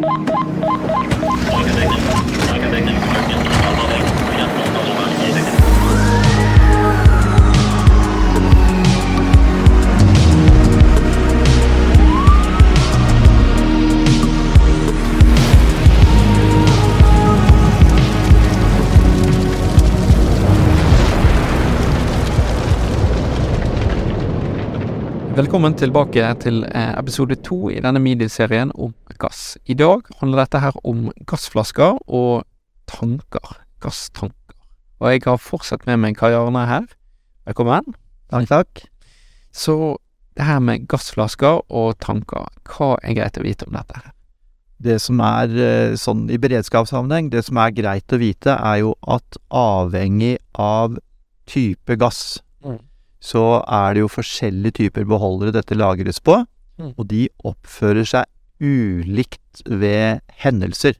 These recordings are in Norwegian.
Ha ha ha ha! Velkommen tilbake til eh, episode to i denne medieserien om gass. I dag handler dette her om gassflasker og tanker. Gasstanker. Og jeg har fortsatt med meg Kai Arne her. Velkommen. Takk, takk. Så det her med gassflasker og tanker, hva er greit å vite om dette? her? Det som er eh, sånn i beredskapssammenheng, det som er greit å vite, er jo at avhengig av type gass. Så er det jo forskjellige typer beholdere dette lagres på, Mm. og de oppfører seg ulikt ved hendelser.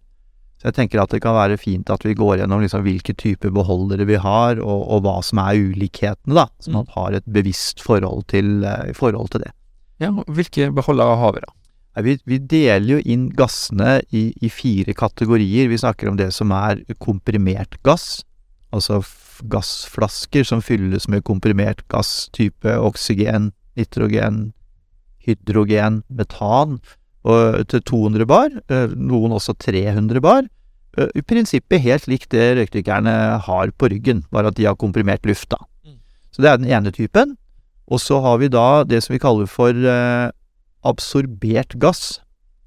Så jeg tenker at det kan være fint at vi går gjennom liksom hvilke typer beholdere vi har, og, og hva som er ulikhetene, da. Så man har et bevisst forhold til, eh, forhold til det. Ja, hvilke beholdere har vi da? Vi, vi deler jo inn gassene i, i fire kategorier. Vi snakker om det som er komprimert gass, altså gassflasker som fylles med komprimert gass type oksygen, nitrogen, hydrogen, metan, og til 200 bar, eh, noen også 300 bar. Eh, I prinsippet helt likt det røykdykkerne har på ryggen, bare at de har komprimert luft, da. Mm. Så det er den ene typen. Og så har vi da det som vi kaller for eh, absorbert gass.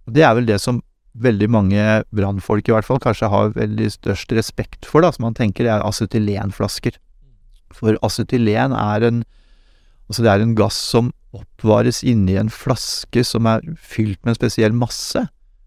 Det er vel det som veldig mange brannfolk i hvert fall kanskje har veldig størst respekt for, da, som man tenker er acetylenflasker. For acetylen er en Altså det er en gass som oppvares inni en flaske som er fylt med en spesiell masse,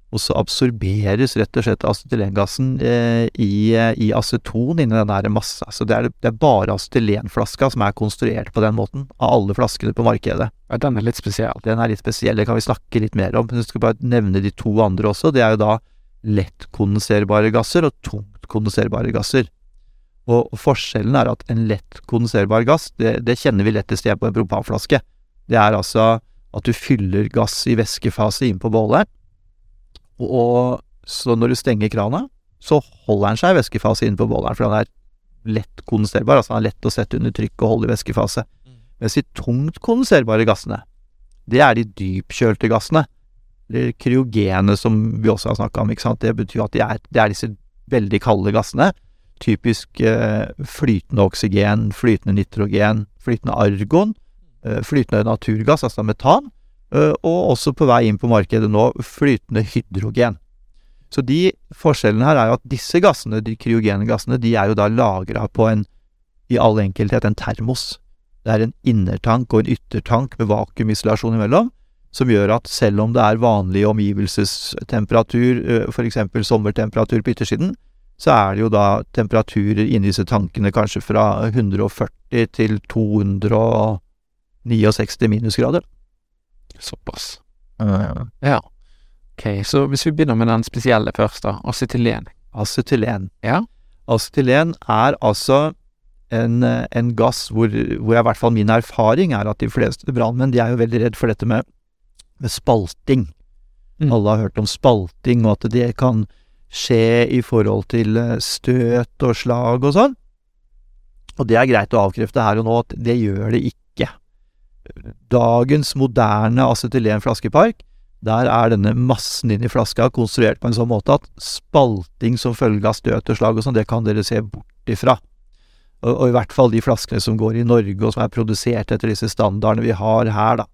og så absorberes rett og slett acetylengassen eh, i, eh, i aceton inni den der massa. Så det er, det er bare acetylenflaska som er konstruert på den måten, av alle flaskene på markedet. Ja, den er litt spesiell. Den er litt spesiell, det kan vi snakke litt mer om. Men jeg skal bare nevne de to andre også. Det er jo da lettkondenserbare gasser og tungtkondenserbare gasser. Og forskjellen er at en lett kondenserbar gass, det, det kjenner vi lettest igjen på en propanflaske. Det er altså at du fyller gass i væskefase inn på bålet, og, så når du stenger krana, så holder den seg i væskefase inne på bolleren, for den er lett kondenserbar, altså den er lett å sette under trykk og holde i væskefase. Mens de tungt kondenserbare gassene, det er de dypkjølte gassene. Eller kryogene, som vi også har snakka om. ikke sant? Det betyr at det er, det er disse veldig kalde gassene. Typisk eh, flytende oksygen, flytende nitrogen, flytende argon, eh, flytende naturgass, altså metan, og også på vei inn på markedet nå flytende hydrogen. Så de forskjellene her er jo at disse gassene, de kryogene gassene, de er jo da lagra på en, i all enkelthet, en termos. Det er en innertank og en yttertank med vakuumisolasjon imellom, som gjør at selv om det er vanlig omgivelsestemperatur, f.eks. for eksempel sommertemperatur på yttersiden, så er det jo da temperaturer inni disse tankene kanskje fra 140 til 269 minusgrader. Såpass. Ja. Ok, så hvis vi begynner med den spesielle først, da. Acetylen. Acetylen. Ja. Acetylen er altså en, en gass hvor, hvor i hvert fall min erfaring er at de fleste brannmenn de er jo veldig redd for dette med, med spalting. Mm. Alle har hørt om spalting, og at det kan skje i forhold til eh, støt og slag og sånn. Og det er greit å avkrefte her og nå at det gjør det ikke. Dagens moderne acetylenflaskepark, der er denne massen inni flaska konstruert på en sånn måte at spalting som følge av støt og slag og sånn, det kan dere se bort ifra. Og, og i hvert fall de flaskene som går i Norge og som er produsert etter disse standardene vi har her, da.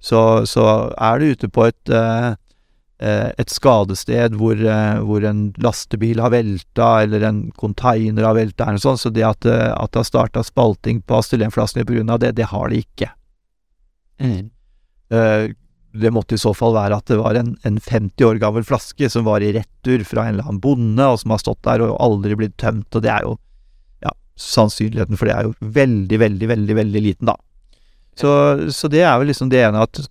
Så, så er du ute på et, eh, eh, et skadested hvor, eh, hvor en lastebil har velta, eller en container har velta, eller noe sånt, så det at, eh, at det har starta spalting på grunn av det, det har det ikke. Eh, det måtte i så fall være at det var en, en 50 år gammel flaske som var i retur fra en eller annen bonde, og som har stått der og aldri blitt tømt, og det er jo Ja, sannsynligheten for det er jo veldig, veldig, veldig, veldig liten, da. Så, så det er vel liksom det ene at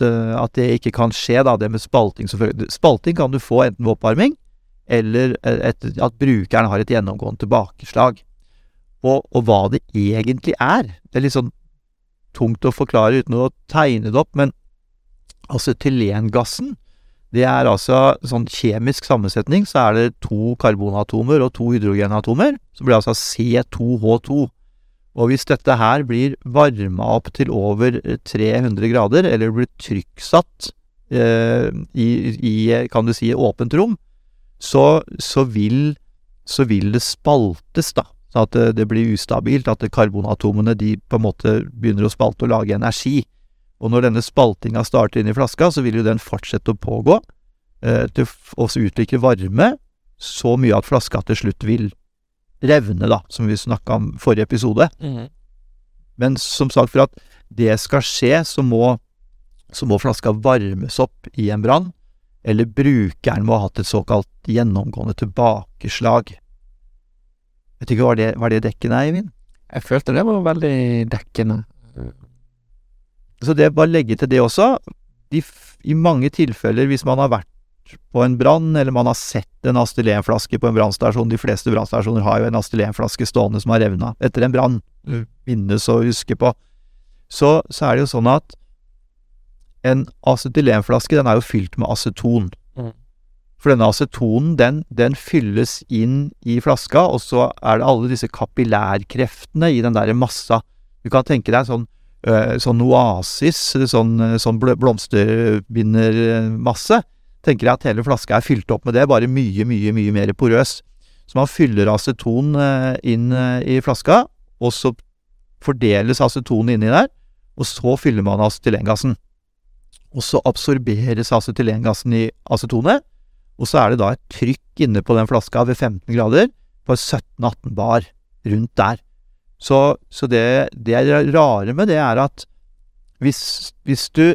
at det ikke kan skje, da, det med spalting. Spalting kan du få enten ved oppvarming, eller et, at brukeren har et gjennomgående tilbakeslag. Og, og hva det egentlig er, det er litt sånn tungt å forklare uten å tegne det opp, men acetylengassen, Det er altså sånn kjemisk sammensetning, så er det to karbonatomer og to hydrogenatomer. Så blir det altså C2H2. Og hvis dette her blir varma opp til over 300 grader, eller blir trykksatt eh, i, i, kan du si, åpent rom, så, så, vil, så vil det spaltes, da. Sånn at det, det blir ustabilt, at karbonatomene de på en måte begynner å spalte og lage energi. Og når denne spaltinga starter inn i flaska, så vil jo den fortsette å pågå, eh, til å utvikle varme, så mye at flaska til slutt vil revne, da, som vi snakka om forrige episode. Mhm. Men som sagt, for at det skal skje, så må, så må flaska varmes opp i en brann, eller brukeren må ha hatt et såkalt gjennomgående tilbakeslag. Vet ikke hva det, var det dekkende Eivind? Jeg følte det var veldig dekkende. Så det bare legge til det også. De, I mange tilfeller, hvis man har vært på en brann, eller man har sett en astylenflaske på en brannstasjon De fleste brannstasjoner har jo en astylenflaske stående som har revna etter en brann. Mm. Minnes å huske på. Så, så er det jo sånn at en acetylenflaske, den er jo fylt med aceton. For denne acetonen, den, den fylles inn i flaska, og så er det alle disse kapillærkreftene i den derre massa. Du kan tenke deg sånn, øh, sånn oasis, sånn, øh, sånn bl blomsterbindermasse. Tenker jeg at hele flaska er fylt opp med det, bare mye, mye, mye mer porøs. Så man fyller aceton øh, inn i flaska, og så fordeles acetonet inni der, og så fyller man acetylengassen. Og så absorberes acetylengassen i acetonet, og så er det da et trykk inne på den flaska ved 15 grader på 17-18 bar rundt der. Så, så det, det rare med det er at hvis, hvis du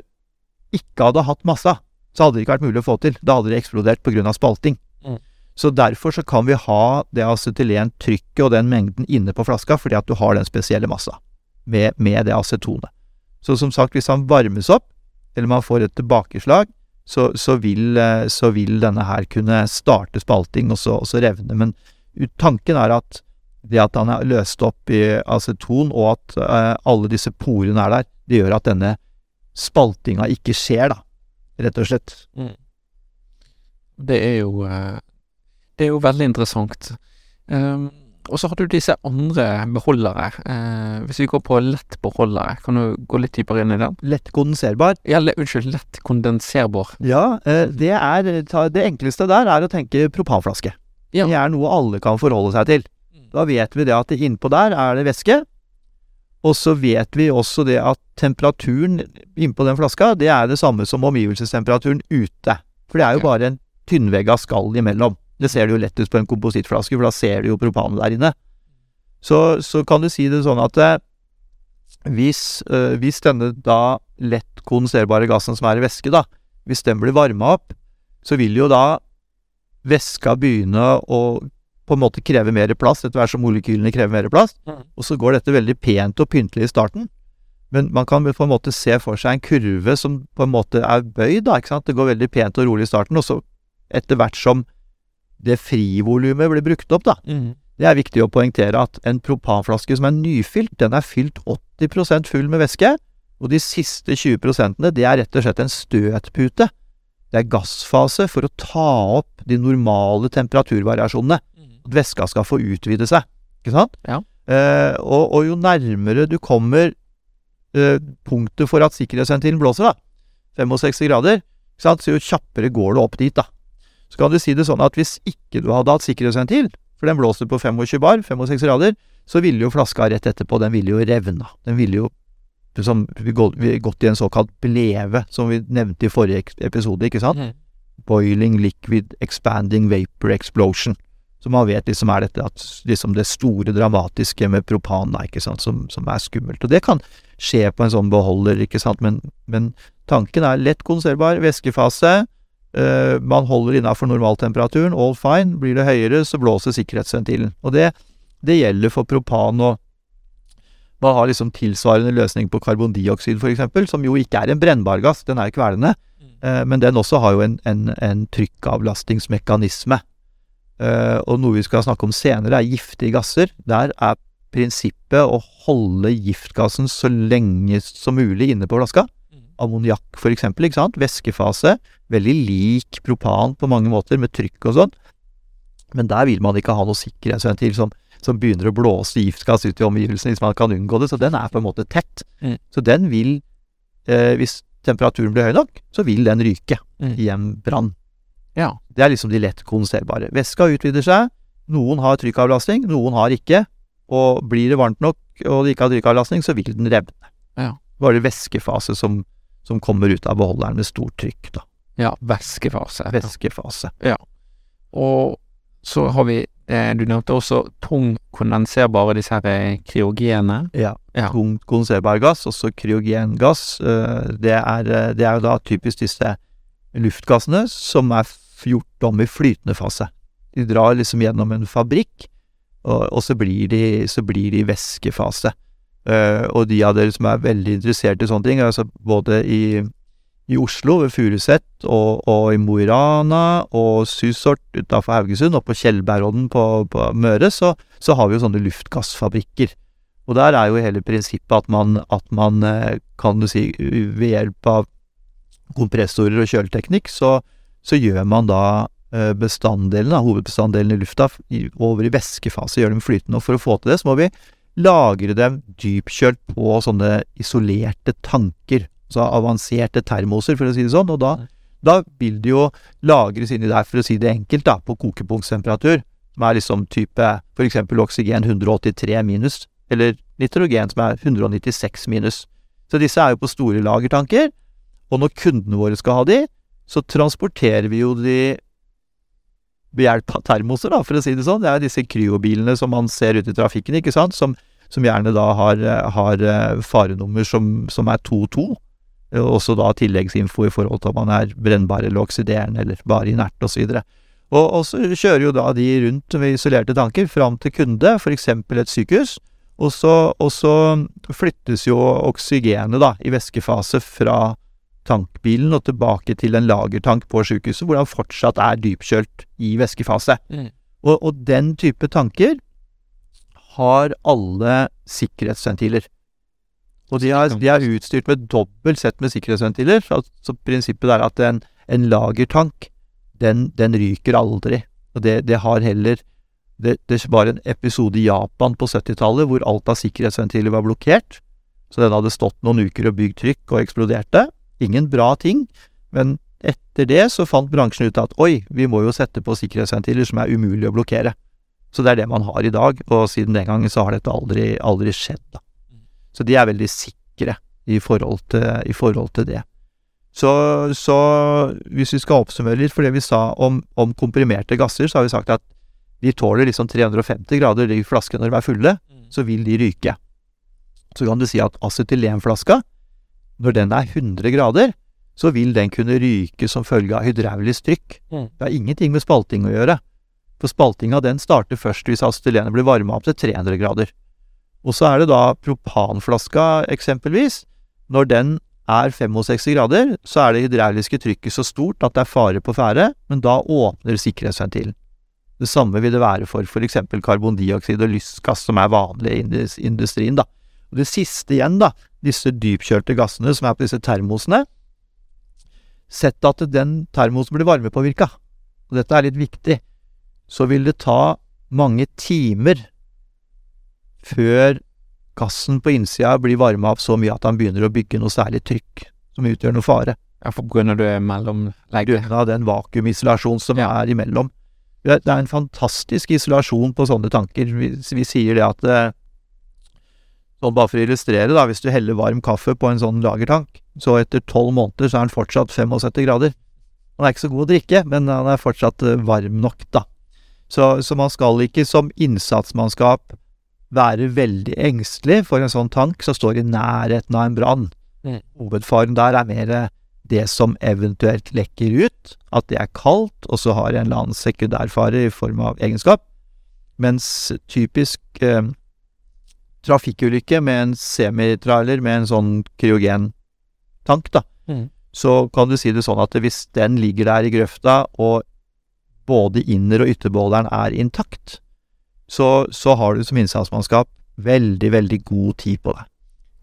ikke hadde hatt massa, så hadde det ikke vært mulig å få til. Da hadde det eksplodert pga. spalting. Mm. Så derfor så kan vi ha det acetylentrykket og den mengden inne på flaska, fordi at du har den spesielle massa med, med det acetonet. Så som sagt, hvis han varmes opp, eller man får et tilbakeslag, så, så, vil, eh, så vil denne her kunne starte spalting og så, og så revne. Men tanken er at det at han er løst opp i aceton, og at uh, alle disse porene er der, det gjør at denne spaltinga ikke skjer, da. Rett og slett. Det er jo uh, Det er jo veldig interessant. Um, og så har du disse andre beholdere. Eh, hvis vi går på lettbeholdere, kan du gå litt dypere inn i den? Lett kondenserbar. Ja, le, unnskyld, lett kondenserbar. Ja, eh, det er Det enkleste der er å tenke propanflaske. Ja. Det er noe alle kan forholde seg til. Da vet vi det at innpå der er det væske. Og så vet vi også det at temperaturen innpå den flaska, det er det samme som omgivelsestemperaturen ute. For det er jo bare en tynnvegga skall imellom. Det ser det jo lett ut på en komposittflaske, for da ser du jo propanet der inne. Så, så kan du si det sånn at eh, hvis, øh, hvis denne da lett kondenserbare gassen som er i væske, da, hvis den blir varma opp, så vil jo da væska begynne å på en måte kreve mer plass, etter hvert som molekylene krever mer plass. Og så går dette veldig pent og pyntelig i starten. Men man kan på en måte se for seg en kurve som på en måte er bøyd, da, ikke sant. Det går veldig pent og rolig i starten, og så etter hvert som det frivolumet blir brukt opp, da. Det er viktig å poengtere at en propanflaske som er nyfylt, den er fylt 80% full med væske, og de siste 20% det er rett og slett en støtpute. Det er gassfase for å ta opp de normale temperaturvariasjonene. At væska skal få utvide seg, ikke sant? Ja. Eh, og, og jo nærmere du kommer eh, punktet for at sikkerhetsventilen blåser, da, 65 grader, ikke sant? så jo kjappere går det opp dit, da. Så kan du si det sånn at hvis ikke du hadde hatt sikkerhetsventil, for den blåser på 25 bar, 65 grader, så ville jo flaska rett etterpå, den ville jo revna. Den ville jo som, vi gå- vi gått i en såkalt bleve, som vi nevnte i forrige episode, ikke sant? Boiling liquid expanding vapor explosion. Så man vet liksom er dette at liksom det store dramatiske med propan, da, ikke sant, som, som er skummelt. Og det kan skje på en sånn beholder, ikke sant, men, men tanken er lett konservbar, væskefase. Eh, man holder innafor normaltemperaturen, all fine. Blir det høyere, så blåser sikkerhetsventilen. Og det, det gjelder for propan og man har liksom tilsvarende løsning på karbondioksid, eksempel, som jo ikke er en brennbar gass, den er kvelende. Eh, men den også har jo en, en, en trykkavlastingsmekanisme. Eh, og noe vi skal snakke om senere, er giftige gasser. Der er prinsippet å holde giftgassen så lenge som mulig inne på flaska. Ammoniakk for eksempel, ikke sant? Væskefase. Veldig lik propan på mange måter, med trykk og sånn. Men der vil man ikke ha noe sikkerhetsventil som, som begynner å blåse giftgass ut i omgivelsene hvis man kan unngå det. Så den er på en måte tett. Mm. Så den vil, eh, hvis temperaturen blir høy nok, så vil den ryke Mm. i en brann. Ja. Det er liksom de lett kondenserbare. Væska utvider seg. Noen har trykkavlastning, noen har ikke. Og blir det varmt nok og de ikke har trykkavlastning, så vil den revne. Ja. Bare væskefase som, som kommer ut av beholderen med stort trykk, da. Ja, væskefase. Væskefase. Ja. Og så har vi eh, Du nevnte også tung kondenserbare, disse her eh, kryogene. Ja. Ja. Tung kondenserbar gass, også kryogengass. eh, Det er, eh, det er jo da typisk disse luftgassene som er gjort om i flytende fase. De drar liksom gjennom en fabrikk, og, og så, blir de, så blir de i væskefase. Eh, og de av dere som er veldig interessert i sånne ting, altså både i, i Oslo, ved Furuset, og, og i Mo i Rana, og Susort utafor Haugesund, og på Tjeldbergodden på, på Møre, så, så har vi jo sånne luftgassfabrikker. Og der er jo hele prinsippet at man, at man eh, kan du si, ved hjelp av kompressorer og kjøleteknikk, så, så gjør man da eh, bestanddelen, hovedbestanddelen i lufta over i væskefase, gjør dem flytende. Og for å få til det, så må vi lagre dem dypkjølt på sånne isolerte tanker. Så avanserte termoser, for å si det sånn. Og da, da vil det jo lagres inni der, for å si det enkelt, da, på kokepunktstemperatur. Som er liksom type eksempel oksygen 183 minus, eller nitrogen som er 196 minus. Så disse er jo på store lagertanker. Og når kundene våre skal ha de, så transporterer vi jo de hjelp av termoser, da, for å si det sånn. Det er disse kryobilene som man ser ute i trafikken, ikke sant, som, som gjerne da har, har eh, farenummer som, som er 22. Eh, Også da tilleggsinfo i forhold til om man er brennbar eller oksiderende eller bare inert osv. Og, og så kjører jo da de rundt med isolerte tanker fram til kunde, f.eks. et sykehus. Og så, og så flyttes jo oksygenet da i væskefase fra tankbilen og tilbake til en lagertank på sykehuset, hvor han fortsatt er dypkjølt i væskefase. Mm. Og, og den type tanker har alle sikkerhetsventiler. Og de er, de er utstyrt med dobbelt sett med sikkerhetsventiler. Så, så prinsippet er at en, en lagertank, den, den ryker aldri. Og det, det har heller det, det var en episode i Japan på 70-tallet hvor alt av sikkerhetsventiler var blokkert. Så den hadde stått noen uker og bygd trykk og eksploderte. Ingen bra ting. Men etter det så fant bransjen ut at oi, vi må jo sette på sikkerhetsventiler som er umulig å blokkere. Så det er det man har i dag, og siden den gangen så har dette aldri, aldri skjedd. Da. Så de er veldig sikre i forhold til, i forhold til det. Så, så hvis vi skal oppsummere litt for det vi sa om, om komprimerte gasser, så har vi sagt at de tåler liksom 350 grader i flaske når de er fulle, så vil de ryke. Så kan du si at acetylenflaska, når den er 100 grader, så vil den kunne ryke som følge av hydraulisk trykk. Mm. Det har ingenting med spalting å gjøre. For spaltinga den starter først hvis acetylenet blir varma opp til 300 grader. Og så er det da propanflaska eksempelvis. Når den er 65 grader, så er det hydrauliske trykket så stort at det er fare på ferde, men da åpner sikkerhetsventilen. Det samme vil det være for f.eks. karbondioksid og lystgass, som er vanlig i industrien. da. Og det siste igjen, da, disse dypkjølte gassene som er på disse termosene. Sett at den termosen blir varmepåvirka, og dette er litt viktig, så vil det ta mange timer før gassen på innsida blir varma opp så mye at han begynner å bygge noe særlig trykk som utgjør noe fare. Ja, for grunn av det mellomlegget. Grunnet av den vakuumisolasjonen som Ja. er imellom. Det det er en fantastisk isolasjon på sånne tanker. Vi, vi sier det at Sånn bare for å illustrere, da, hvis du heller varm kaffe på en sånn lagertank, så etter tolv måneder så er den fortsatt 75 grader. Han er ikke så god å drikke, men han er fortsatt eh, varm nok, da. Så, så man skal ikke som innsatsmannskap være veldig engstelig for en sånn tank som står i nærheten av en brann. Mm. Hovedfaren der er mer det som eventuelt lekker ut, at det er kaldt, og så har en eller annen sekundærfare i form av egenskap. Mens typisk eh, trafikkulykke med en semitrailer med en sånn kryogentank, da, Mm. så kan du si det sånn at hvis den ligger der i grøfta, og både inner- og ytterbeholderen er intakt, så, så har du som innsatsmannskap veldig, veldig god tid på deg.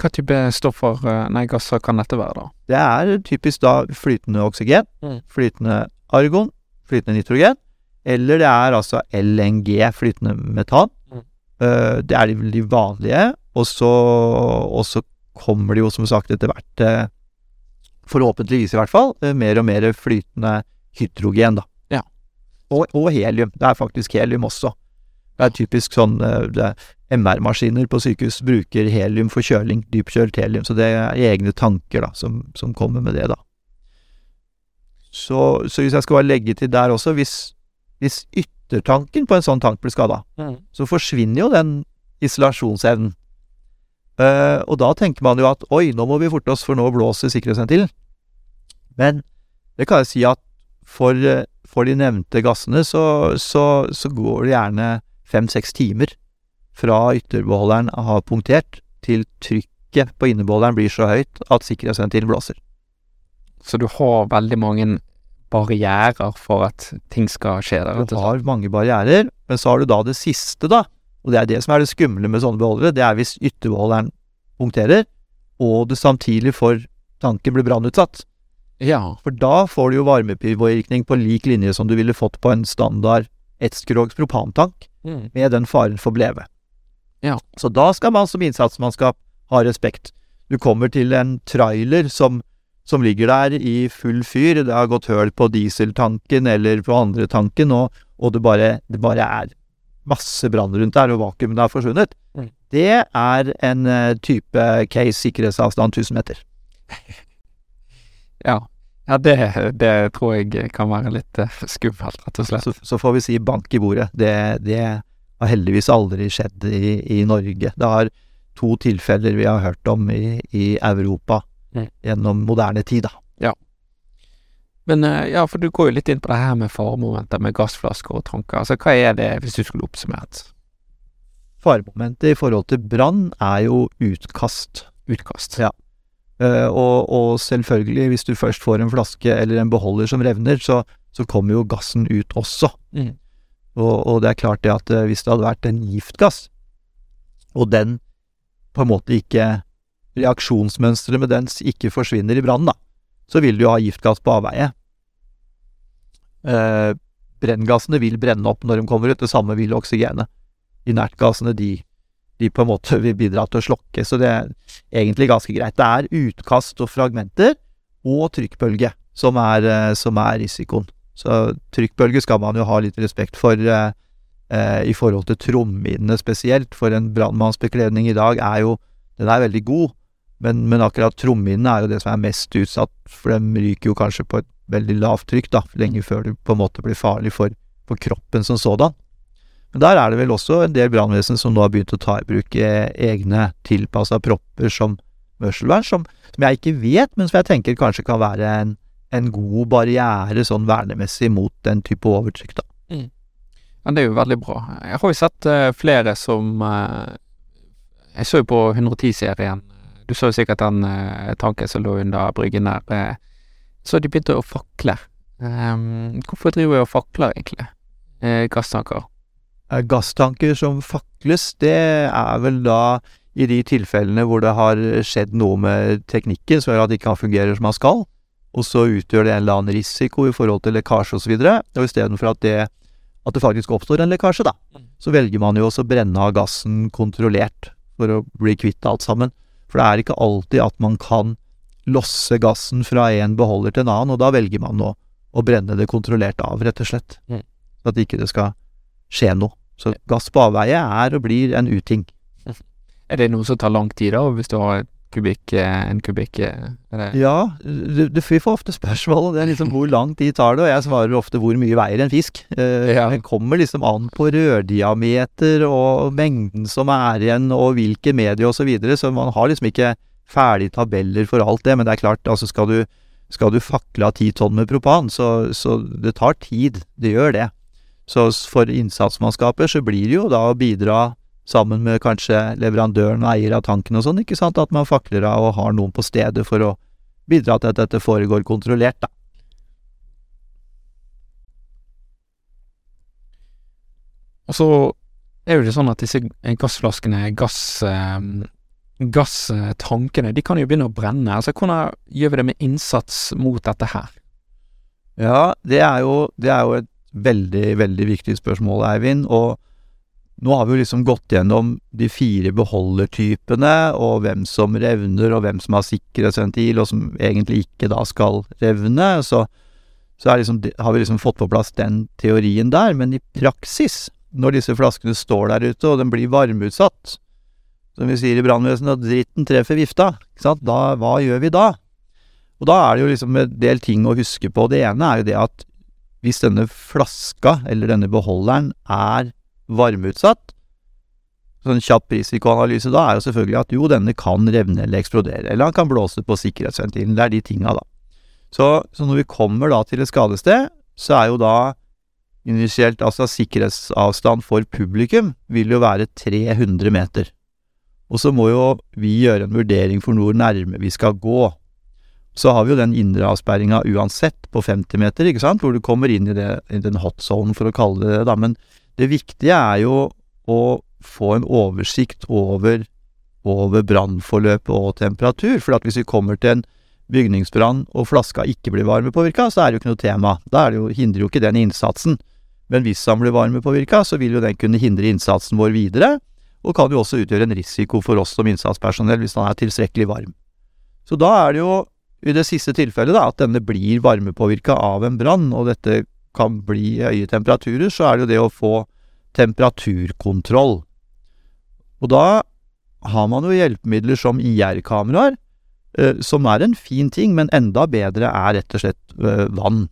hva type stoffer, eh, nei, gasser kan dette være, da? Det er typisk da flytende oksygen, Mm. flytende argon, flytende nitrogen, eller det er altså LNG, flytende metan. Mm. Eh, det er de, veldig vanlige, og så, og så kommer det jo som sagt etter hvert, eh, forhåpentligvis i hvert fall, eh, mer og mer flytende hydrogen, da. Ja. Og, og helium. Det er faktisk helium også. Det er typisk sånn MR-maskiner på sykehus bruker helium for kjøling, dypkjølt helium, så det er egne tanker da, som, som kommer med det, da. Så, så hvis jeg skal bare legge til der også, hvis, hvis yttertanken på en sånn tank blir skada, så forsvinner jo den isolasjonsevnen. Uh, og da tenker man jo at oi, nå må vi forte oss, for nå blåser sikkerhetsventilen. Men det kan jeg si at for, for de nevnte gassene så, så, så går det gjerne fem-seks timer fra ytterbeholderen har punktert, til trykket på innebeholderen blir så høyt at sikkerhetsventilen blåser. Så du har veldig mange barrierer for at ting skal skje der, Du har mange barrierer, men så har du da det siste, da. Og det er det som er det skumle med sånne beholdere. Det er hvis ytterbeholderen punkterer, og det samtidig for tanken blir brannutsatt. Ja. For da får du jo varmepåvirkning på lik linje som du ville fått på en standard ettskrogs propantank, med den faren for bleve. Ja. Så da skal man som innsatsmannskap ha respekt. Du kommer til en trailer som, som ligger der i full fyr, det har gått høl på dieseltanken eller på andre tanken, og, og det, bare, det bare er masse brann rundt der, og vakuumet har forsvunnet. Mm. Det er en eh, type case sikkerhetsavstand 1000 meter. Ja. Ja, det, det tror jeg kan være litt eh, skummelt, rett og slett. Så, så får vi si bank i bordet. Det, det har heldigvis aldri skjedd i, i Norge. Det har to tilfeller vi har hørt om i, i Europa Mm. gjennom moderne tid, da. Men eh, ja, for du går jo litt inn på det her med faremomenter med gassflasker og tanker. Altså, hva er det, hvis du skulle oppsummert? Faremomentet i forhold til brann er jo utkast. Utkast. Ja. Eh, og, og selvfølgelig, hvis du først får en flaske eller en beholder som revner, så, så kommer jo gassen ut også. Mm. Og, og det er klart det at eh, hvis det hadde vært en giftgass, og den på en måte ikke Reaksjonsmønsteret med den ikke forsvinner i brannen, da, så vil du jo ha giftgass på avveie. Eh, brenngassene vil brenne opp når de kommer ut, det samme vil oksygenet. Inertgassene, de, de på en måte vil bidra til å slokke, så det er egentlig ganske greit. Det er utkast og fragmenter, og trykkbølge, som er, eh, som er risikoen. Så trykkbølge skal man jo ha litt respekt for eh, eh, i forhold til trommehinnene spesielt, for en brannmannsbekledning i dag er jo Den er veldig god, men, men akkurat trommehinnene er jo det som er mest utsatt, for de ryker jo kanskje på et veldig lavt trykk, da, lenge før det på en måte blir farlig for, for kroppen som sådan. Men der er det vel også en del brannvesen som nå har begynt å ta i bruk eh, egne tilpassa propper som mørselvern, som, som jeg ikke vet, men som jeg tenker kanskje kan være en, en god barriere sånn vernemessig mot den type overtrykk, da. Ja, det er jo veldig bra. Jeg har jo sett uh, flere som uh, Jeg så jo på 110-serien. Du så jo sikkert den eh, tanken som lå under bryggen der. eh, så de begynte å fakle. Um, hvorfor driver jeg og fakler, egentlig? Eh, gasstanker. Eh, Gasstanker som fakles, det er vel da i de tilfellene hvor det har skjedd noe med teknikken som gjør at det ikke fungerer som man skal, og så utgjør det en eller annen risiko i forhold til lekkasje osv., og, og istedenfor at det, at det faktisk oppstår en lekkasje, da, Mm. så velger man jo også å brenne av gassen kontrollert for å bli kvitt alt sammen. For det er ikke alltid at man kan losse gassen fra en beholder til en annen, og da velger man å, å brenne det kontrollert av, rett og slett. Mm. At ikke det skal skje noe. Så gass på avveie er og blir en uting. Er det noe som tar lang tid, da, hvis du har et kubikk, eh, en kubikk eh? Ja, du, du, vi får ofte spørsmål, og det er liksom hvor lang tid tar det, og jeg svarer ofte hvor mye veier en fisk. Eh, Ja. Det kommer liksom an på rørdiameter og mengden som er igjen, og hvilke medier og så videre, så man har liksom ikke ferdige tabeller for alt det, men det er klart, altså skal du, skal du fakle av ti tonn med propan, så, så det tar tid, det gjør det. Så for innsatsmannskaper så blir det jo da å bidra sammen med kanskje leverandøren og eier av tanken og sånn, ikke sant, at man fakler av og har noen på stedet for å bidra til at dette foregår kontrollert, da. Og så er jo det sånn at disse gassflaskene, gass... Eh, gasstankene, de kan jo begynne å brenne. Altså, hvordan gjør vi det med innsats mot dette her? Ja, det er jo, det er jo et veldig, veldig viktig spørsmål, Eivind. Og nå har vi jo liksom gått gjennom de fire beholdertypene, og hvem som revner, og hvem som har sikkerhetsventil, og som egentlig ikke da skal revne. Så, så liksom, har vi liksom fått på plass den teorien der. Men i praksis, når disse flaskene står der ute, og den blir varmeutsatt, som vi sier i brannvesenet, at dritten treffer vifta, ikke sant, da, hva gjør vi da? Og da er det jo liksom en del ting å huske på. Det ene er jo det at hvis denne flaska, eller denne beholderen, er varmeutsatt, så en kjapp risikoanalyse da er jo selvfølgelig at jo, denne kan revne eller eksplodere, eller han kan blåse på sikkerhetsventilen. Det er de tinga, da. Så, så, når vi kommer da til et skadested, så er jo da initielt, altså sikkerhetsavstand for publikum, vil jo være 300 meter. Og så må jo vi gjøre en vurdering for hvor nærme vi skal gå. Så har vi jo den indre avsperringa uansett på 50 meter, ikke sant, hvor du kommer inn i, det, i den hot zone, for å kalle det det, da. Men det viktige er jo å få en oversikt over, over brannforløpet og temperatur. For hvis vi kommer til en bygningsbrann og flaska ikke blir varmepåvirka, så er det jo ikke noe tema. Da jo, hindrer jo ikke den innsatsen. Men hvis han blir varmepåvirka, så vil jo den kunne hindre innsatsen vår videre og kan jo også utgjøre en risiko for oss som innsatspersonell hvis han er tilstrekkelig varm. Så da er det jo i det siste tilfellet da, at denne blir varmepåvirka av en brann, og dette kan bli høye temperaturer, så er det jo det å få temperaturkontroll. Og da har man jo hjelpemidler som IR-kameraer, eh, som er en fin ting, men enda bedre er rett og slett eh, vann.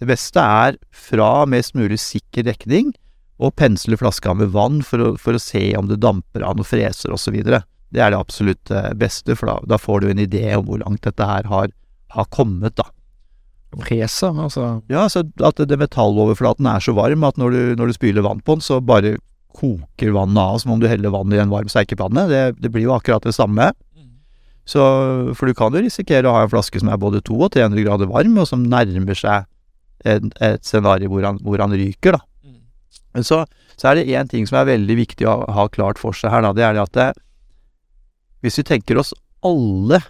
Det beste er fra mest mulig sikker dekning, og pensle flaska med vann for å, for å se om det damper av noen freser osv. Det er det absolutt eh, beste, for da, da, får du en idé om hvor langt dette her har, har kommet, da. Freser, altså? Ja, så at det metalloverflaten er så varm at når du, når du spyler vann på den, så bare koker vannet av som om du heller vann i en varm steikepanne. Det, det blir jo akkurat det samme. Så, for du kan jo risikere å ha en flaske som er både 200 og 300 grader varm, og som nærmer seg et, et scenario hvor han, hvor han ryker, da. Men så, så er det én ting som er veldig viktig å ha klart for seg her, da. Det er det at det, hvis vi tenker oss alle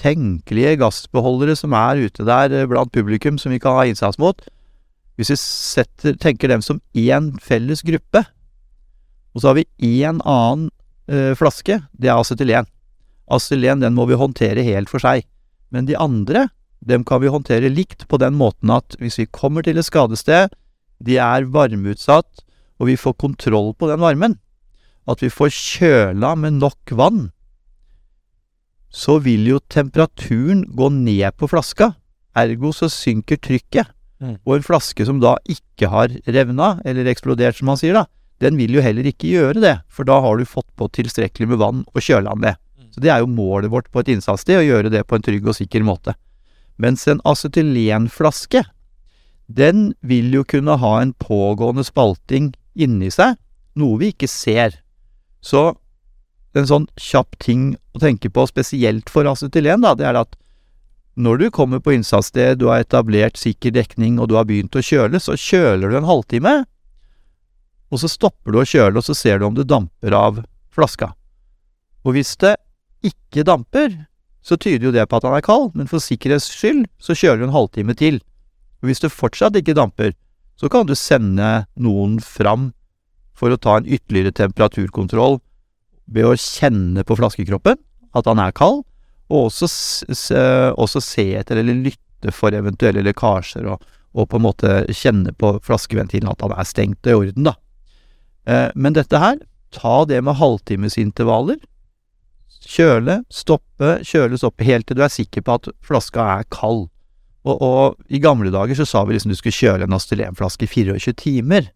tenkelige gassbeholdere som er ute der eh, blant publikum, som vi kan ha innsats mot Hvis vi setter, tenker dem som én felles gruppe, og så har vi én annen eh, flaske, det er acetylen. Acetylen den må vi håndtere helt for seg. Men de andre, dem kan vi håndtere likt på den måten at hvis vi kommer til et skadested, de er varmeutsatt, og vi får kontroll på den varmen. At vi får kjøla med nok vann. Så vil jo temperaturen gå ned på flaska, ergo så synker trykket. Mm. Og en flaske som da ikke har revna, eller eksplodert som man sier da, den vil jo heller ikke gjøre det, for da har du fått på tilstrekkelig med vann og kjøla den ned. Mm. Så det er jo målet vårt på et innsatssted, å gjøre det på en trygg og sikker måte. Mens en acetylenflaske, den vil jo kunne ha en pågående spalting inni seg, noe vi ikke ser. Så en sånn kjapp ting å tenke på, spesielt for acetylen, da, det er at når du kommer på innsatssted, du har etablert sikker dekning og du har begynt å kjøle, så kjøler du en halvtime, og så stopper du å kjøle, og så ser du om det damper av flaska. Og hvis det ikke damper, så tyder jo det på at han er kald, men for sikkerhets skyld så kjøler du en halvtime til. Og hvis det fortsatt ikke damper, så kan du sende noen fram for å ta en ytterligere temperaturkontroll ved å kjenne på flaskekroppen at han er kald, og også, også se etter eller lytte for eventuelle lekkasjer, og, og, på en måte kjenne på flaskeventilen at han er stengt og i orden, da. Eh, men dette her, ta det med halvtimesintervaller. Kjøle, stoppe, kjøle, stoppe, helt til du er sikker på at flaska er kald. Og, og, i gamle dager så sa vi liksom du skulle kjøle en astylenflaske i 24 timer.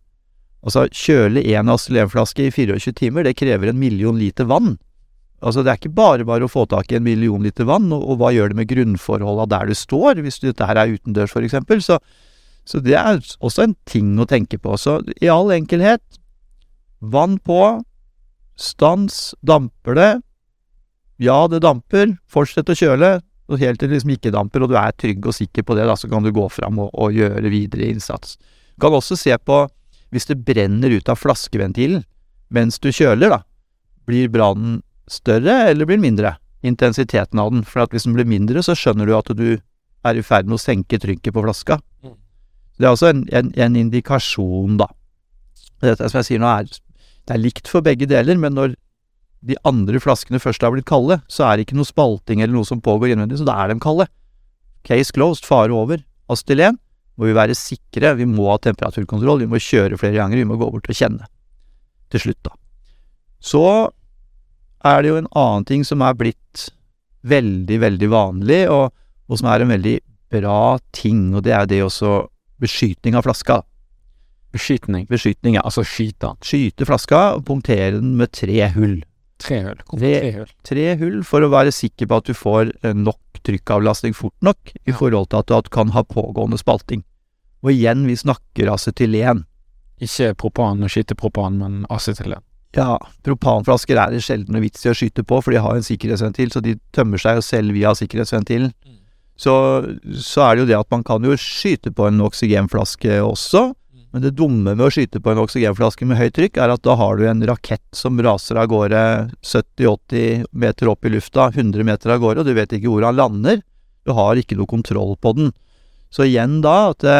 Altså, kjøle en astylenflaske i 24 timer, det krever en million liter vann. Altså, det er ikke bare bare å få tak i en million liter vann, og, og hva gjør det med grunnforholda der du står, hvis dette her er utendørs, for eksempel. Så, så det er også en ting å tenke på. Så i all enkelhet, vann på, stans, damper det? Ja, det damper, fortsett å kjøle, og helt til det liksom ikke damper, og du er trygg og sikker på det, da, så kan du gå fram og, og, gjøre videre innsats. Du kan også se på hvis det brenner ut av flaskeventilen mens du kjøler, da. Blir brannen større, eller blir den mindre? Intensiteten av den. For at hvis den blir mindre, så skjønner du at du er i ferd med å senke trykket på flaska. Mm. Det er også en, en, en indikasjon, da. Dette som jeg sier nå, er, det er likt for begge deler, men når de andre flaskene først har blitt kalde, så er det ikke noe spalting eller noe som pågår innvendig, så da er de kalde. Case closed, fare over. Astylen må vi være sikre, vi må ha temperaturkontroll, vi må kjøre flere ganger, vi må gå bort og kjenne. Til slutt, da. Så er det jo en annen ting som er blitt veldig, veldig vanlig, og, og som er en veldig bra ting, og det er det også beskytning av flaska. Beskytning. Beskytning, ja. Altså skyte. Skyte flaska og punktere den med tre hull. Tre hull. Tre- tre hull? Tre hull for å være sikker på at du får eh, nok trykkavlastning fort nok i forhold til at du kan ha pågående spalting. Og igjen, vi snakker acetylen. Ikke propan og skytepropan, men acetylen. Ja, propanflasker er det sjelden noe vits i å skyte på, for de har en sikkerhetsventil, så de tømmer seg jo selv via sikkerhetsventilen. Mm. Så, så er det jo det at man kan jo skyte på en oksygenflaske også, men det dumme med å skyte på en oksygenflaske med høyt trykk, er at da har du en rakett som raser av gårde 70-80 meter opp i lufta, 100 meter av gårde, og du vet ikke hvor han lander. Du har ikke noe kontroll på den. Så igjen da, at det,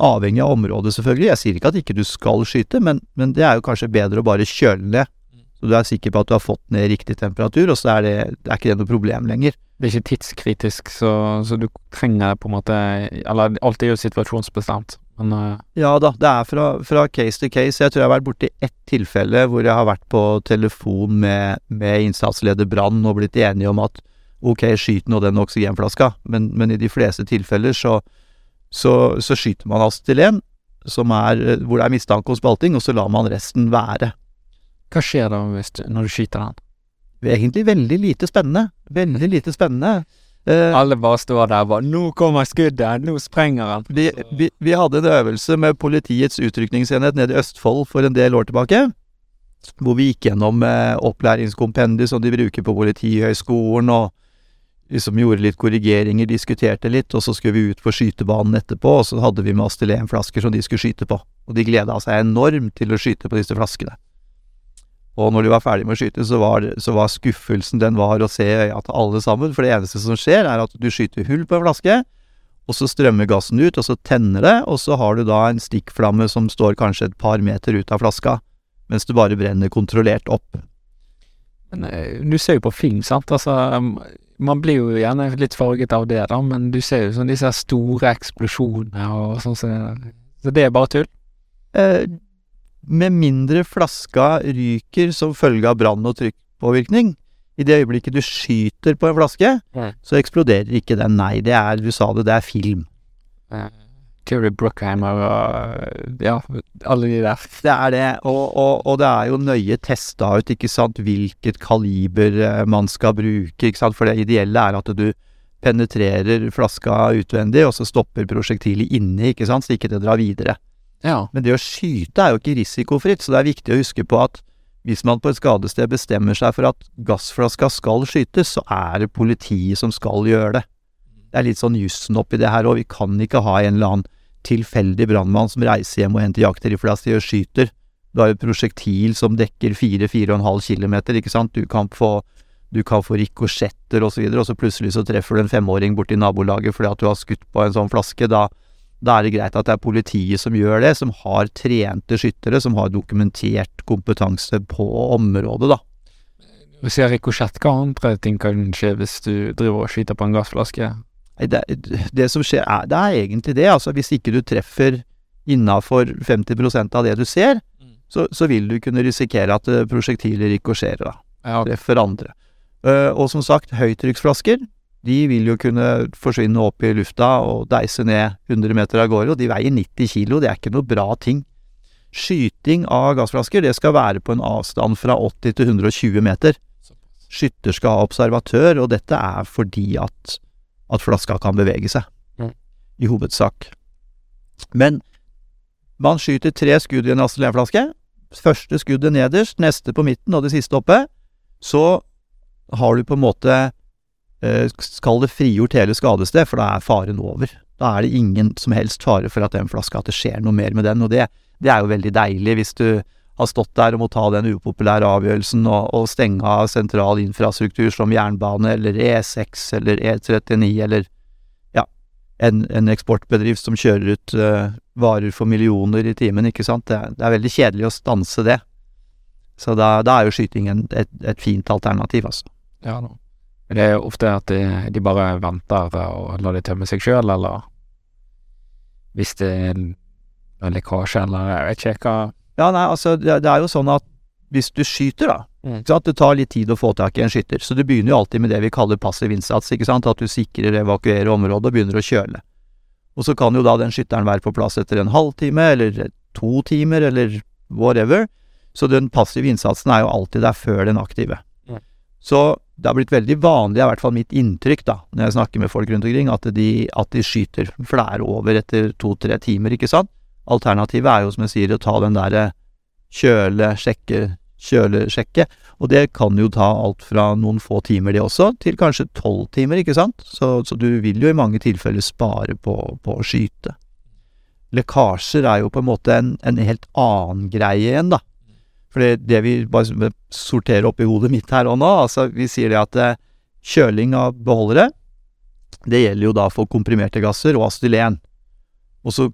avhengig av området selvfølgelig, jeg sier ikke at ikke du skal skyte, men, men det er jo kanskje bedre å bare kjøle ned, så du er sikker på at du har fått ned riktig temperatur, og så er det, det er ikke det noe problem lenger. Det er ikke tidskritisk, så, så du trenger på en måte Eller alt er jo situasjonsbestemt, men uh... Ja da, det er fra, fra case to case. Jeg tror jeg har vært borti ett tilfelle hvor jeg har vært på telefon med, med innsatsleder Brann og blitt enige om at ok, skyt nå den oksygenflaska, men, men i de fleste tilfeller så, så, så skyter man acetylen, som er eh, hvor det er mistanke om spalting, og så lar man resten være. hva skjer da hvis når du skyter den? Egentlig veldig lite spennende. Veldig lite spennende. Eh, Alle bare står der og bare 'Nå kommer skuddet! Nå sprenger han!' Vi, vi, vi hadde en øvelse med politiets utrykningsenhet nede i Østfold for en del år tilbake. Hvor vi gikk gjennom eh, opplæringskompendiet som de bruker på Politihøgskolen, og liksom gjorde litt korrigeringer, diskuterte litt, og så skulle vi ut på skytebanen etterpå, og så hadde vi med oss til en flasker som de skulle skyte på. Og de gleda seg enormt til å skyte på disse flaskene. Og når de var ferdig med å skyte, så var, så var skuffelsen den var å se i øya til alle sammen, for det eneste som skjer, er at du skyter hull på en flaske, og så strømmer gassen ut, og så tenner det, og så har du da en stikkflamme som står kanskje et par meter ut av flaska, mens du bare brenner kontrollert opp. Men eh, du ser jo på film, sant? Altså, um, man blir jo gjerne litt farget av det, da, men du ser jo sånn disse store eksplosjonene og sånn som det der. Så det er bare tull? Eh, med mindre flaska ryker som følge av brann og trykkpåvirkning, i det øyeblikket du skyter på en flaske, ja. så eksploderer ikke den. Nei, det er, du sa det, det er film. Ja. Terry Bruckheimer og ja, alle de der. Det er det, og, og, og det er jo nøye testa ut, ikke sant, hvilket kaliber eh, man skal bruke, ikke sant, for det ideelle er at du penetrerer flaska utvendig, og så stopper prosjektilet inni, ikke sant, så ikke det drar videre. Ja. Men det å skyte er jo ikke risikofritt, så det er viktig å huske på at hvis man på et skadested bestemmer seg for at gassflaska skal skytes, så er det politiet som skal gjøre det. Det er litt sånn jussen oppi det her, og vi kan ikke ha en eller annen tilfeldig brannmann som reiser hjem og henter jaktrifle og skyter. Du har et prosjektil som dekker 4-4,5 kilometer, ikke sant. Du kan få, du kan få rikosjetter og så videre, og så plutselig så treffer du en femåring borti nabolaget fordi at du har skutt på en sånn flaske. Da, da er det greit at det er politiet som gjør det, som har trente skyttere, som har dokumentert kompetanse på området, da. Du ser andre ting kan skje hvis du driver og skyter på en gassflaske? Det, det som skjer, er, det er egentlig det. Altså, hvis ikke du treffer innafor 50% av det du ser, så, så vil du kunne risikere at prosjektiler rikosjerer, da. Ja, Treffer andre. Uh, og som sagt, høytrykksflasker, de vil jo kunne forsvinne opp i lufta og deise ned 100 meter av gårde, og de veier 90 kilo, det er ikke noe bra ting. Skyting av gassflasker, det skal være på en avstand fra 80 til 120 meter. Skytter skal ha observatør, og dette er fordi at, at flaska kan bevege seg. Mm. I hovedsak. Men man skyter tre skudd i en acetylenflaske. Første skuddet nederst, neste på midten og det siste oppe. Så har du på en måte eh, Skal det frigjort hele skadested, for da er faren over. Da er det ingen som helst fare for at den flaska, at det skjer noe mer med den. Og det, det er jo veldig deilig hvis du har stått der og må ta den upopulære avgjørelsen og, og stenge av sentral infrastruktur som jernbane eller E6 eller E39 eller ja, en, en eksportbedrift som kjører ut uh, varer for millioner i timen, ikke sant. Det, det, er veldig kjedelig å stanse det. Så da, da er jo skyting en, et, et, fint alternativ, altså. Ja, no. Det er ofte at de, de bare venter og lar de tømme seg sjøl, eller hvis det er en lekkasje, eller jeg vet ikke hva ja, nei, altså, det, det er jo sånn at hvis du skyter, da mm. Det tar litt tid å få tak i en skytter, så du begynner jo alltid med det vi kaller passiv innsats, ikke sant? At du sikrer, evakuerer området og begynner å kjøle. Og så kan jo da den skytteren være på plass etter en halvtime, eller to timer, eller whatever. Så den passive innsatsen er jo alltid der før den aktive. Mm. Så det har blitt veldig vanlig, i hvert fall mitt inntrykk, da, når jeg snakker med folk rundt omkring, at de, at de skyter. Er over etter to-tre timer, ikke sant? Alternativet er jo, som jeg sier, å ta den derre kjøle, sjekke, kjøle, sjekke. Og det kan jo ta alt fra noen få timer, det også, til kanskje tolv timer, ikke sant? Så, så, du vil jo i mange tilfeller spare på, på å skyte. Lekkasjer er jo på en måte en, en helt annen greie igjen, da. For det, vi bare sorterer opp i hodet mitt her og nå, altså vi sier det at eh, kjøling av beholdere, det gjelder jo da for komprimerte gasser og astylen. Og så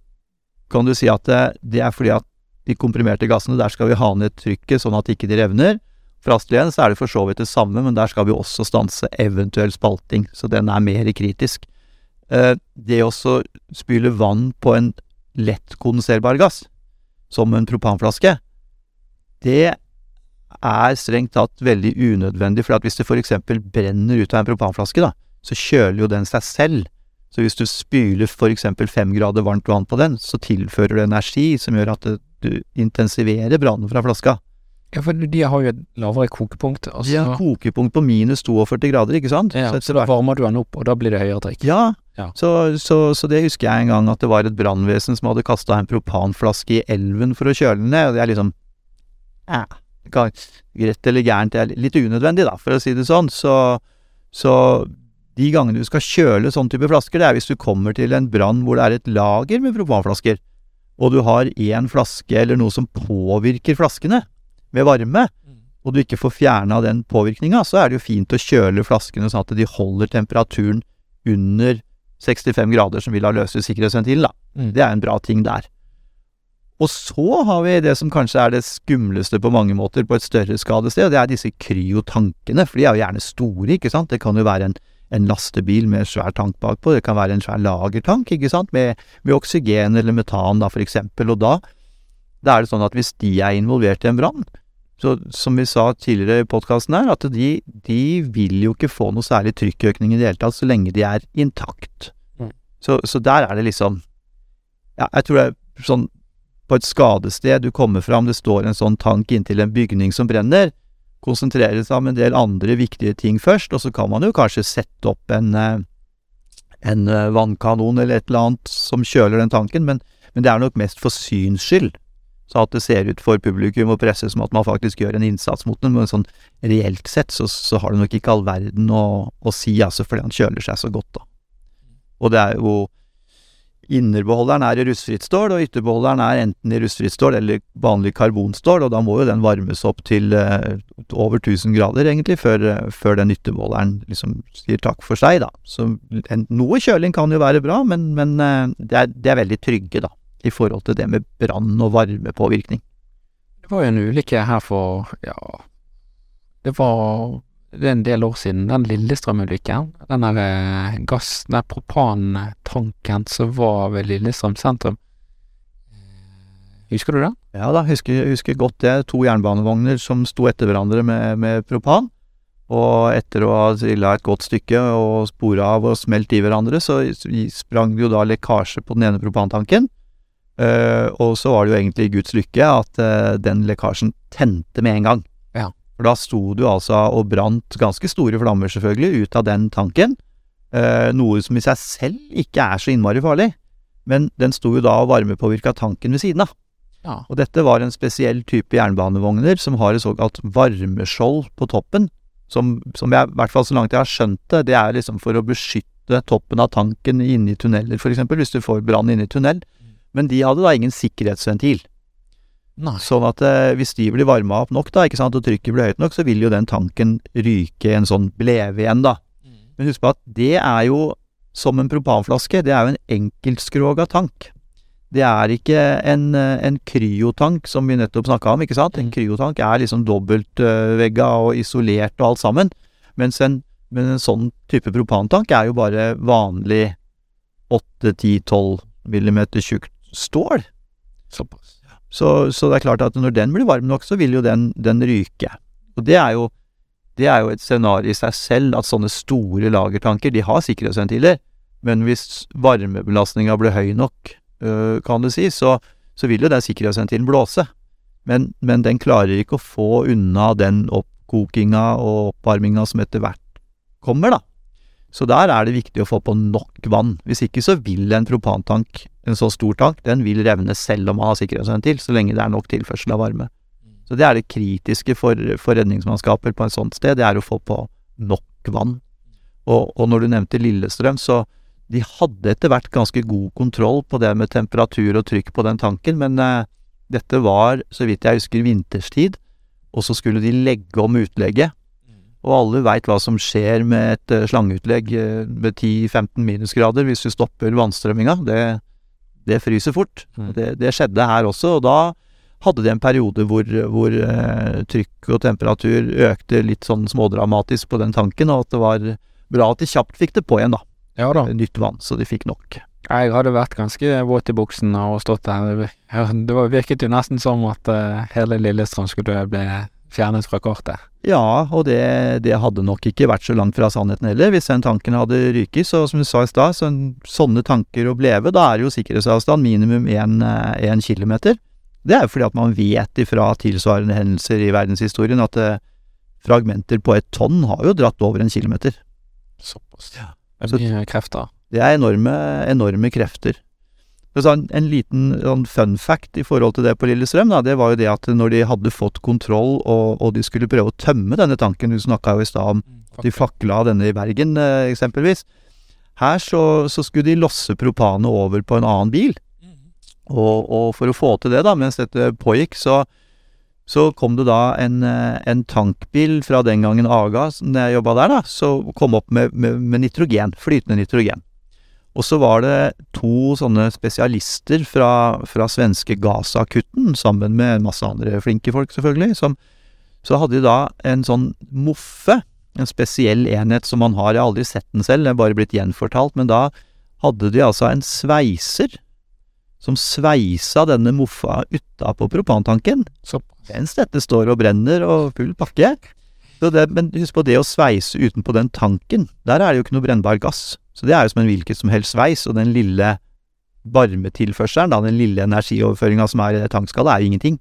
kan du si at det, det er fordi at de komprimerte gassene, der skal vi ha ned trykket sånn at ikke de revner. For astylen så er det for så vidt det samme, men der skal vi også stanse eventuell spalting, så den er mer kritisk. Eh, det å spyle vann på en lett kondenserbar gass, som en propanflaske, det er strengt tatt veldig unødvendig, for hvis det f.eks. brenner ut av en propanflaske, da, så kjøler jo den seg selv så hvis du spyler f.eks. fem grader varmt vann på den, så tilfører du energi som gjør at du intensiverer brannen fra flaska. Ja, for de har jo et lavere kokepunkt. Altså. De har kokepunkt på minus 42 grader, ikke sant? Ja, så, så da varmer du den opp, og da blir det høyere trykk. Ja, ja. Så, så, så, det husker jeg en gang at det var et brannvesen som hadde kasta en propanflaske i elven for å kjøle den ned, og det er liksom ja, Greit eller gærent, det er litt unødvendig, da, for å si det sånn. Så, så de gangene du skal kjøle sånn type flasker, det er hvis du kommer til en brann hvor det er et lager med propanflasker, og du har én flaske eller noe som påvirker flaskene ved varme, mm. og du ikke får fjerna den påvirkninga, så er det jo fint å kjøle flaskene sånn at de holder temperaturen under 65 grader, som vil ha løst sikkerhetsventilen, da. Mm. Det er en bra ting der. Og så har vi det som kanskje er det skumleste på mange måter på et større skadested, og det er disse kryotankene, for de er jo gjerne store, ikke sant. Det kan jo være en en lastebil med svær tank bakpå. Det kan være en svær lagertank, ikke sant, med, med oksygen eller metan, da, for eksempel. Og da, da er det sånn at hvis de er involvert i en brann, så som vi sa tidligere i podkasten her, at de, de, vil jo ikke få noe særlig trykkøkning i det hele tatt så lenge de er intakt. Mm. Så, så, der er det liksom Ja, jeg tror det er sånn på et skadested du kommer fram, det står en sånn tank inntil en bygning som brenner, konsentrere seg om en del andre viktige ting først, og så kan man jo kanskje sette opp en, eh, en eh, vannkanon eller et eller annet som kjøler den tanken, men, men, det er nok mest for syns skyld. Så at det ser ut for publikum og presse som at man faktisk gjør en innsats mot den, men sånn reelt sett så, så har det nok ikke all verden å, å si, altså, fordi han kjøler seg så godt, da. Og det er jo Innerbeholderen er i rustfritt stål, og ytterbeholderen er enten i rustfritt stål eller vanlig karbonstål, og da må jo den varmes opp til uh, over 1000 grader, egentlig, før, uh, før den ytterbeholderen liksom sier takk for seg, da. Så en, noe kjøling kan jo være bra, men, men uh, det, er, det, er, veldig trygge, da, i forhold til det med brann og varmepåvirkning. Det var jo en ulykke her for, ja Det var det er en del år siden, den Lillestrøm-ulykken. Den der eh, gass, den propantanken som var ved Lillestrøm sentrum. Husker du det? Ja da, husker, husker godt det. To jernbanevogner som sto etter hverandre med, med propan. Og etter å ha trilla et godt stykke og spora av og smelt i hverandre, så sprang det jo da lekkasje på den ene propantanken. Uh, og så var det jo egentlig Guds lykke at uh, den lekkasjen tente med en gang. For da sto det jo altså og brant ganske store flammer, selvfølgelig, ut av den tanken. Eh, noe som i seg selv ikke er så innmari farlig. Men den sto jo da og varmepåvirka tanken ved siden av. Ja. Og dette var en spesiell type jernbanevogner som har et såkalt varmeskjold på toppen. Som, som jeg, i hvert fall så langt jeg har skjønt det, det er liksom for å beskytte toppen av tanken inne i tunneler, f.eks., hvis du får brann inne i tunnel. Mm. Men de hadde da ingen sikkerhetsventil. Nei. Sånn at eh, hvis de blir varma opp nok, da, ikke sant, og trykket blir høyt nok, så vil jo den tanken ryke en sånn bleve igjen, da. Men husk på at det er jo som en propanflaske. Det er jo en enkeltskroga tank. Det er ikke en, eh, en kryotank som vi nettopp snakka om, ikke sant. En Mm. kryotank er liksom dobbeltvegga og isolert og alt sammen. Mens en, men en sånn type propantank er jo bare vanlig 8-10-12 millimeter tjukt stål. Såpass. Så, så det er klart at når den blir varm nok, så vil jo den, den ryke. Og det er jo det er jo et scenario i seg selv at sånne store lagertanker, de har sikkerhetsventiler, men hvis varmebelastninga blir høy nok, øh, kan du si, så, så vil jo den sikkerhetsventilen blåse. Men, men den klarer ikke å få unna den oppkokinga og oppvarminga som etter hvert kommer, da. Så der er det viktig å få på nok vann. Hvis ikke så vil en propantank, en så stor tank, den vil revne selv om man har sikkerhetsventil, så lenge det er nok tilførsel av varme. Så det er det kritiske for, for redningsmannskaper på et sånt sted, det er å få på nok vann. Og, og når du nevnte Lillestrøm, så de hadde etter hvert ganske god kontroll på det med temperatur og trykk på den tanken, men eh, dette var, så vidt jeg husker, vinterstid, og så skulle de legge om utlegget. Og alle veit hva som skjer med et eh, slangeutlegg eh, med 10-15 minusgrader hvis du stopper vannstrømminga. Det, det fryser fort. Mm. Det, det skjedde her også, og da hadde de en periode hvor, hvor eh, trykk og temperatur økte litt sånn smådramatisk på den tanken, og at det var bra at de kjapt fikk det på igjen, da. Ja da. Nytt vann, så de fikk nok. Jeg hadde vært ganske våt i buksen og stått der. Det virket jo nesten som at hele Lillestrøm skulle bli fjernet fra kortet. Ja, og det, det hadde nok ikke vært så langt fra sannheten heller, hvis den tanken hadde ryket. Så som du sa i stad, så sånne tanker å bleve, da er jo sikkerhetsavstand minimum én kilometer. Det er jo fordi at man vet ifra tilsvarende hendelser i verdenshistorien at eh, fragmenter på et tonn har jo dratt over en kilometer. Såpass. Ja. Det er mye krefter. Det er enorme, enorme krefter. Sånn, en liten sånn fun fact i forhold til det på Lillestrøm, da, det var jo det at når de hadde fått kontroll og, og de skulle prøve å tømme denne tanken, du snakka jo i stad om de fakla denne i Bergen, eh, eksempelvis. Her så, så skulle de losse propanet over på en annen bil. Og, og for å få til det, da, mens dette pågikk, så, så kom det da en, eh, en tankbil fra den gangen Aga, når jeg jobba der, da, så kom opp med, med, med nitrogen. Flytende nitrogen. Og så var det to sånne spesialister fra, fra svenske Gaza-kutten, sammen med en masse andre flinke folk, selvfølgelig, som Så hadde de da en sånn moffe, en spesiell enhet som man har, jeg har aldri sett den selv, det er bare blitt gjenfortalt, men da hadde de altså en sveiser som sveisa denne moffa utapå propantanken. Så mens dette står og brenner og full pakke. Det, men husk på det å sveise utenpå den tanken. Der er det jo ikke noe brennbar gass. Så det er jo som en hvilket som helst sveis, og den lille varmetilførselen, da, den lille energioverføringa som er i tankskallet, er jo ingenting.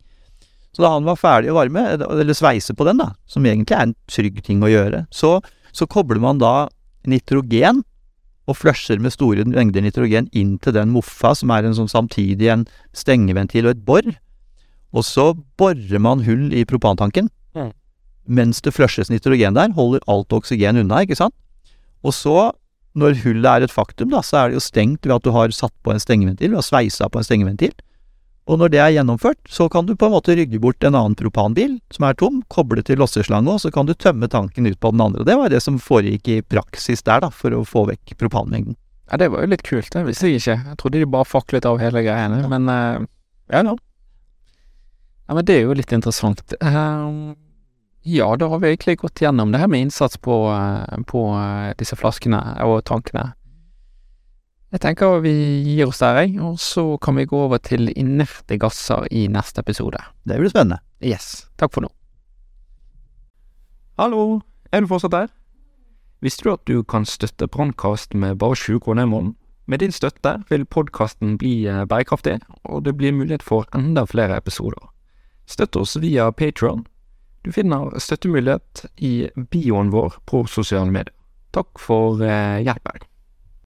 Så da han var ferdig å varme, eller sveise på den, da, som egentlig er en trygg ting å gjøre, så, så kobler man da nitrogen og flusher med store mengder nitrogen inn til den moffa, som er en sånn samtidig en stengeventil og et bor. Og så borer man hull i propantanken. Mm. Mens det flushes nitrogen der, holder alt oksygen unna, ikke sant? Og så, når hullet er et faktum, da, så er det jo stengt ved at du har satt på en stengeventil, du har sveisa på en stengeventil. Og når det er gjennomført, så kan du på en måte rygge bort en annen propanbil som er tom, koble til losseslange, og så kan du tømme tanken ut på den andre. Det var det som foregikk i praksis der, da, for å få vekk propanmengden. Ja, det var jo litt kult, det visste jeg ikke. Jeg trodde de bare faklet av hele greiene, men uh, ja da. Ja, men det er jo litt interessant. Eh, ja, da har vi egentlig gått gjennom det her med innsats på, eh, på eh, disse flaskene og tankene. Jeg tenker vi gir oss der, jeg, og så kan vi gå over til inerte gasser i neste episode. Det blir spennende. Yes. Takk for nå. Hallo, er du fortsatt der? Visste du at du kan støtte Brannkast med bare 20 kroner i måneden? Med din støtte vil podkasten bli eh, bærekraftig, og det blir mulighet for enda flere episoder. Støtt oss via Patron. Du finner støttemulighet i bioen vår på sosiale medier. Takk for eh, hjelpen.